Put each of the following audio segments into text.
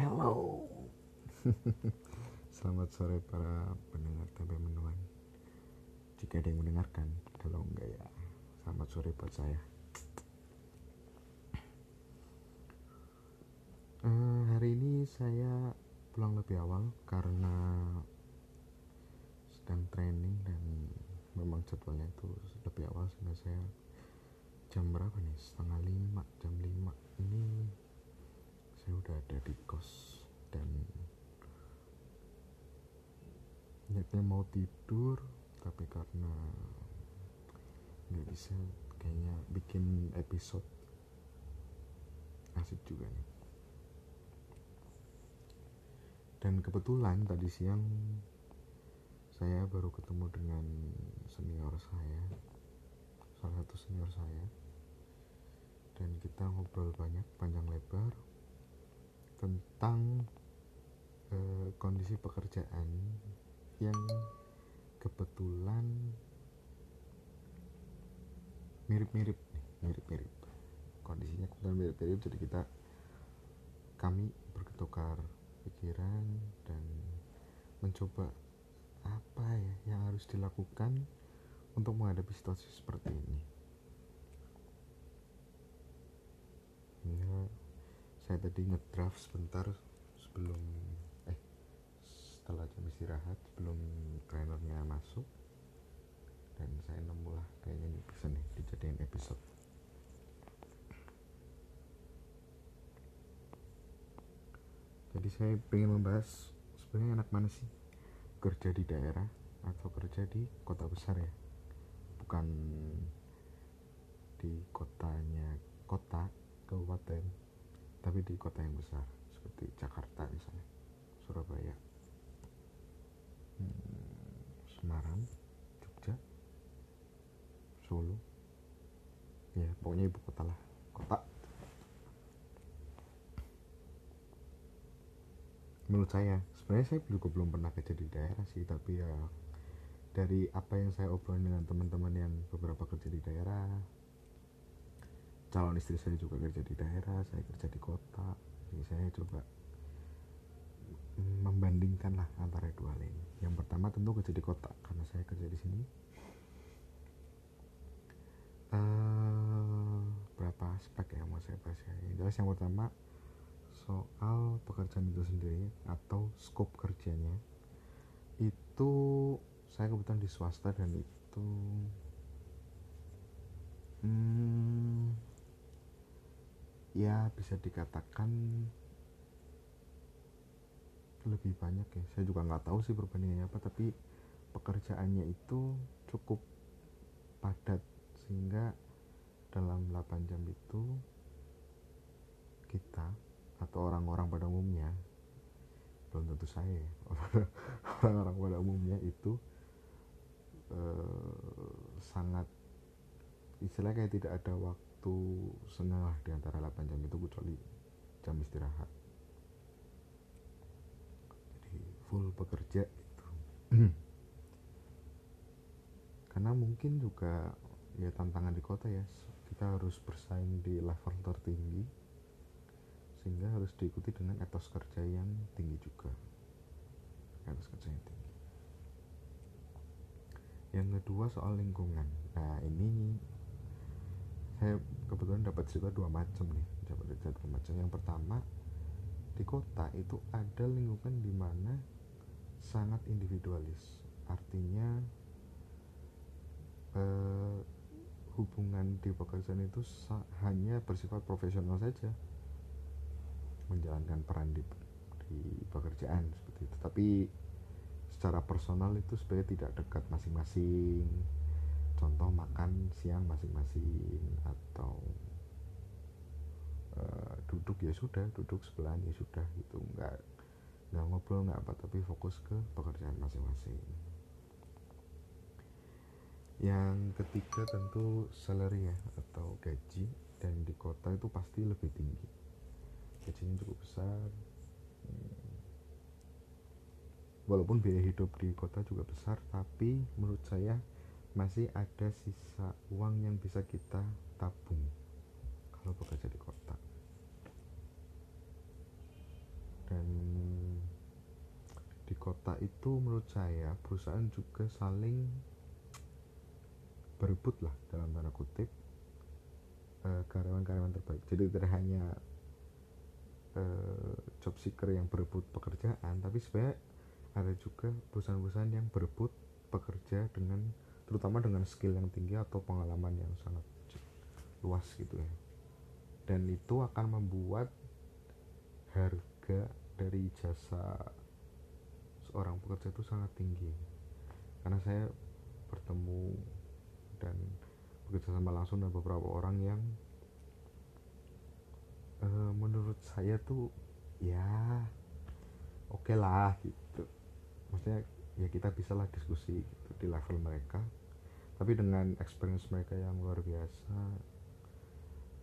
Hello. Selamat sore para pendengar tempe menuan. Jika ada yang mendengarkan, kalau enggak ya selamat sore buat saya. Eh, hari ini saya pulang lebih awal karena sedang training dan memang jadwalnya itu lebih awal sehingga saya jam berapa nih setengah lima jam lima ini saya udah ada di kos dan niatnya mau tidur tapi karena nggak bisa kayaknya bikin episode asik juga nih. Dan kebetulan tadi siang saya baru ketemu dengan senior saya salah satu senior saya. Dan kita ngobrol banyak panjang lebar tentang eh, kondisi pekerjaan yang kebetulan mirip-mirip nih mirip-mirip. Kondisinya kebetulan mirip-mirip jadi kita kami bertukar pikiran dan mencoba apa ya yang harus dilakukan untuk menghadapi situasi seperti ini saya tadi ngedraft sebentar sebelum eh setelah jam istirahat sebelum trainernya masuk. Dan saya nemulah kayaknya ini bisa nih dijadiin episode. Jadi saya pengen membahas sebenarnya anak mana sih? Kerja di daerah atau kerja di kota besar ya? Bukan di kotanya kota kabupaten tapi di kota yang besar seperti Jakarta misalnya Surabaya. Hmm, Semarang Jogja Solo. Ya pokoknya ibu kota lah kota. Menurut saya sebenarnya saya juga belum pernah kerja di daerah sih tapi ya dari apa yang saya obrolin dengan teman-teman yang beberapa kerja di daerah calon istri saya juga kerja di daerah saya kerja di kota. Jadi saya coba membandingkan lah antara dua hal ini. Yang pertama tentu kerja di kota karena saya kerja di sini. Uh, berapa aspek yang mau saya bahas? Ya yang jelas yang pertama soal pekerjaan itu sendiri atau scope kerjanya itu saya kebetulan di swasta dan itu hmm, ya bisa dikatakan lebih banyak ya. Saya juga nggak tahu sih perbandingannya apa tapi pekerjaannya itu cukup padat sehingga dalam 8 jam itu kita atau orang-orang pada umumnya belum tentu saya ya orang-orang pada umumnya itu eh, sangat istilahnya kayak tidak ada waktu sengah lah di antara 8 jam itu kecuali jam istirahat. Jadi full bekerja itu karena mungkin juga ya tantangan di kota ya kita harus bersaing di level tertinggi sehingga harus diikuti dengan etos kerja yang tinggi juga. Etos kerja yang tinggi. Yang kedua soal lingkungan. Nah ini saya kebetulan dapat cerita dua macam nih dapat cerita dua macam. Yang pertama di kota itu ada lingkungan di mana sangat individualis. Artinya eh, hubungan di pekerjaan itu hanya bersifat profesional saja. Menjalankan peran di, di pekerjaan seperti itu. Tapi secara personal itu sebenarnya tidak dekat masing-masing contoh makan siang masing-masing atau uh, duduk ya sudah duduk sebelahan ya sudah gitu. Nggak nggak ngobrol nggak apa tapi fokus ke pekerjaan masing-masing. Yang ketiga tentu salary ya atau gaji. Dan di kota itu pasti lebih tinggi. Gajinya cukup besar. Hmm. walaupun biaya hidup di kota juga besar tapi menurut saya masih ada sisa uang yang bisa kita tabung kalau bekerja di kota. Dan kota itu menurut saya perusahaan juga saling berebut lah dalam tanda kutip uh, karyawan-karyawan terbaik. Jadi tidak hanya uh, job seeker yang berebut pekerjaan tapi sebenarnya ada juga perusahaan-perusahaan yang berebut pekerja dengan terutama dengan skill yang tinggi atau pengalaman yang sangat luas gitu ya. Dan itu akan membuat harga dari jasa seorang pekerja itu sangat tinggi. Karena saya bertemu dan bekerja sama langsung dengan beberapa orang yang uh, menurut saya tuh ya oke okay lah gitu. Maksudnya ya kita bisa lah diskusi gitu, di level mereka tapi dengan experience mereka yang luar biasa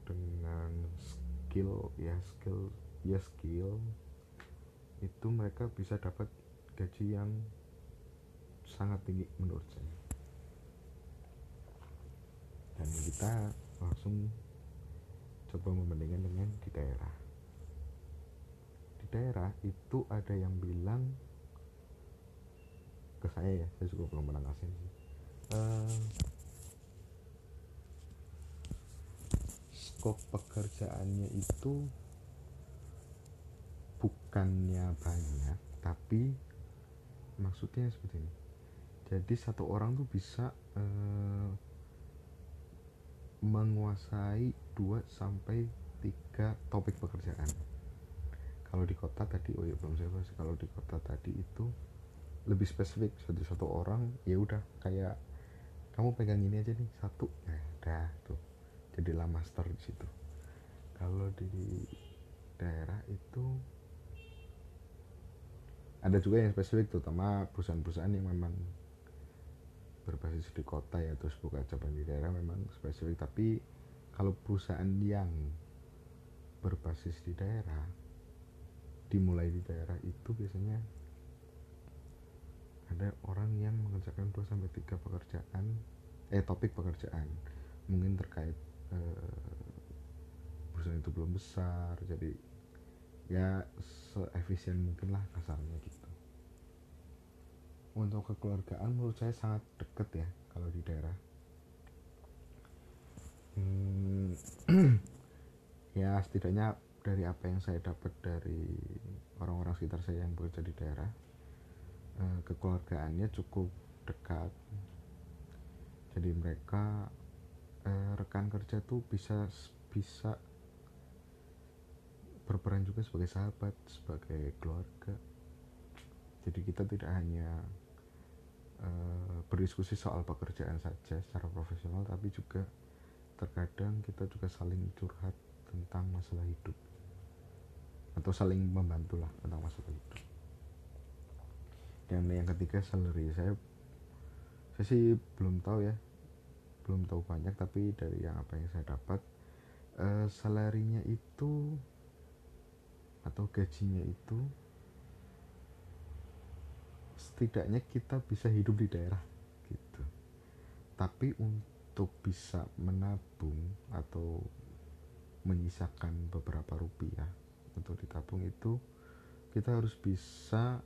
dengan skill ya skill ya skill itu mereka bisa dapat gaji yang sangat tinggi menurut saya. Dan kita langsung coba membandingkan dengan di daerah. Di daerah itu ada yang bilang ke saya ya saya juga belum pernah sih uh, skop pekerjaannya itu bukannya banyak tapi maksudnya seperti ini. Jadi satu orang tuh bisa uh, menguasai 2 sampai 3 topik pekerjaan. Kalau di kota tadi oh ya belum saya bahas. Kalau di kota tadi itu lebih spesifik jadi satu orang ya udah kayak kamu pegang ini aja nih satu. Nah udah tuh. Jadilah master di situ. Kalau di daerah itu ada juga yang spesifik terutama perusahaan-perusahaan yang memang berbasis di kota ya terus buka cabang di daerah memang spesifik. Tapi kalau perusahaan yang berbasis di daerah dimulai di daerah itu biasanya ada orang yang mengerjakan 2 sampai 3 pekerjaan eh topik pekerjaan mungkin terkait eh, perusahaan itu belum besar jadi ya seefisien mungkin lah kasarnya gitu. Untuk kekeluargaan menurut saya sangat deket ya kalau di daerah. Hmm, ya setidaknya dari apa yang saya dapat dari orang-orang sekitar saya yang bekerja di daerah Eh, kekeluargaannya cukup dekat. Jadi mereka eh, rekan kerja tuh bisa bisa berperan juga sebagai sahabat sebagai keluarga. Jadi kita tidak hanya eh, berdiskusi soal pekerjaan saja secara profesional tapi juga terkadang kita juga saling curhat tentang masalah hidup. Atau saling membantu lah tentang masalah hidup dan yang ketiga salary. Saya saya sih belum tahu ya. Belum tahu banyak tapi dari yang apa yang saya dapat uh, salarinya itu atau gajinya itu setidaknya kita bisa hidup di daerah gitu. Tapi untuk bisa menabung atau menyisakan beberapa rupiah untuk ditabung itu kita harus bisa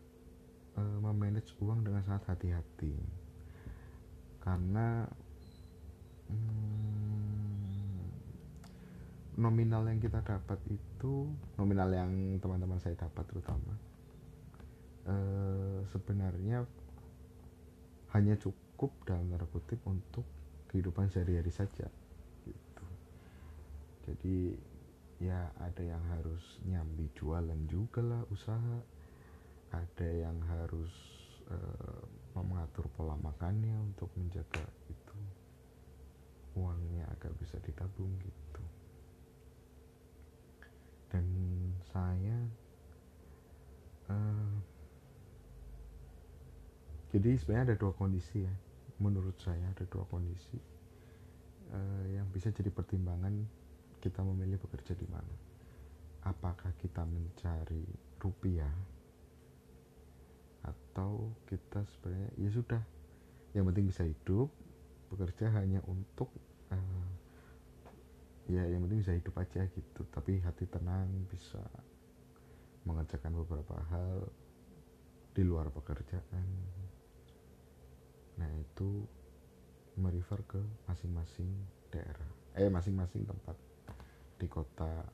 uh, memanage uang dengan sangat hati-hati. Karena hmm, nominal yang kita dapat itu nominal yang teman-teman saya dapat terutama uh, sebenarnya hanya cukup dalam tanda kutip untuk kehidupan sehari-hari saja gitu. Jadi ya ada yang harus nyambi jualan juga lah usaha ada yang harus uh, mengatur pola makannya untuk menjaga itu. Uangnya agak bisa ditabung gitu. Dan saya uh, jadi sebenarnya ada dua kondisi ya. Menurut saya ada dua kondisi. Uh, yang bisa jadi pertimbangan kita memilih bekerja di mana. Apakah kita mencari rupiah atau kita sebenarnya ya sudah. Yang penting bisa hidup bekerja hanya untuk uh, ya yang penting bisa hidup aja gitu. Tapi hati tenang bisa mengerjakan beberapa hal di luar pekerjaan. Nah itu merefer ke masing-masing daerah. Eh masing-masing tempat di kota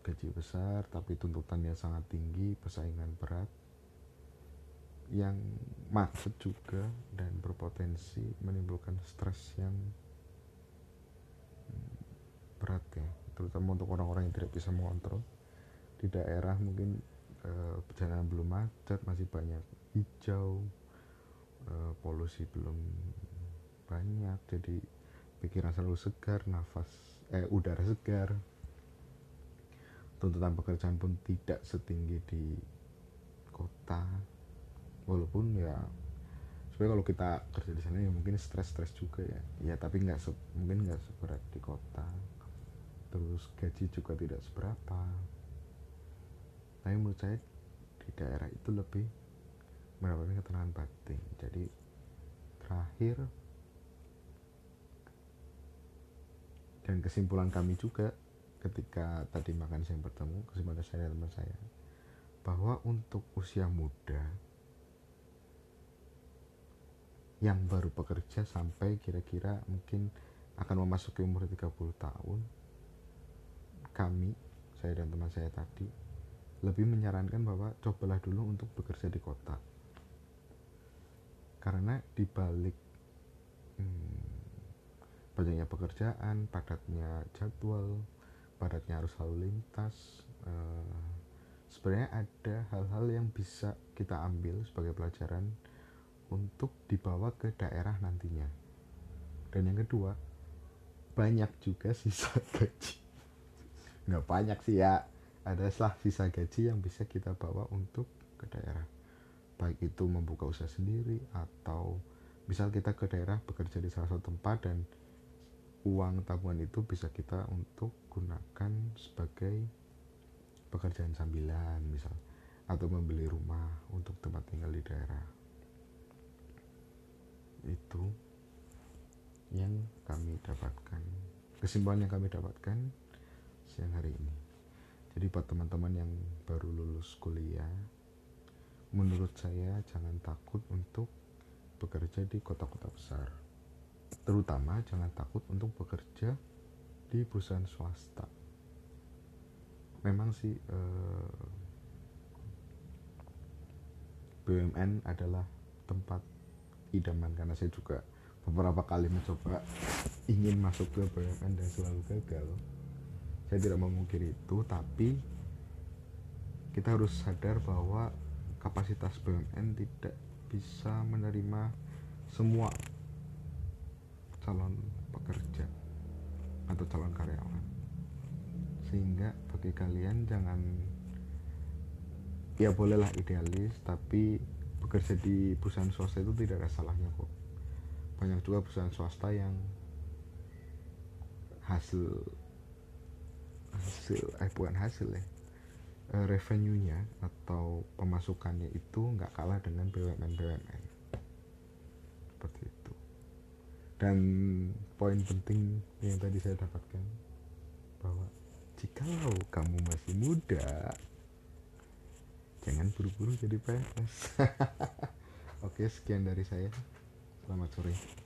gaji besar tapi tuntutannya sangat tinggi persaingan berat yang macet juga dan berpotensi menimbulkan stres yang berat ya terutama untuk orang-orang yang tidak bisa mengontrol. Di daerah mungkin e, belum macet masih banyak hijau e, polusi belum banyak jadi pikiran selalu segar nafas eh udara segar. Tuntutan pekerjaan pun tidak setinggi di kota walaupun ya sebenarnya kalau kita kerja di sana ya mungkin stres-stres juga ya. Ya tapi nggak mungkin nggak seberat di kota. Terus gaji juga tidak seberapa. Tapi menurut saya di daerah itu lebih mendapatkan ketenangan batin. Jadi terakhir dan kesimpulan kami juga ketika tadi makan siang bertemu kesimpulan saya teman saya bahwa untuk usia muda yang baru bekerja sampai kira-kira mungkin akan memasuki umur 30 tahun kami saya dan teman saya tadi lebih menyarankan bahwa cobalah dulu untuk bekerja di kota. Karena di balik hmm, banyaknya pekerjaan padatnya jadwal padatnya harus lalu lintas eh, sebenarnya ada hal-hal yang bisa kita ambil sebagai pelajaran untuk dibawa ke daerah nantinya. Dan yang kedua, banyak juga sisa gaji. Nggak banyak sih ya, ada setelah sisa gaji yang bisa kita bawa untuk ke daerah. Baik itu membuka usaha sendiri atau misal kita ke daerah bekerja di salah satu tempat dan uang tabungan itu bisa kita untuk gunakan sebagai pekerjaan sambilan misal atau membeli rumah untuk tempat tinggal di daerah itu yang kami dapatkan kesimpulan yang kami dapatkan siang hari ini. Jadi buat teman-teman yang baru lulus kuliah menurut saya jangan takut untuk bekerja di kota-kota besar. Terutama jangan takut untuk bekerja di perusahaan swasta. Memang sih eh, BUMN adalah tempat idaman karena saya juga beberapa kali mencoba ingin masuk ke BUMN dan selalu gagal. Saya tidak memungkiri itu tapi kita harus sadar bahwa kapasitas BUMN tidak bisa menerima semua calon pekerja atau calon karyawan. Sehingga bagi kalian jangan ya bolehlah idealis tapi bekerja di perusahaan swasta itu tidak ada salahnya kok. Banyak juga perusahaan swasta yang hasil hasil eh bukan hasil ya eh, revenue-nya atau pemasukannya itu nggak kalah dengan BUMN BUMN seperti itu. Dan poin penting yang tadi saya dapatkan bahwa jikalau kamu masih muda jangan buru-buru jadi PNS oke sekian dari saya. Selamat sore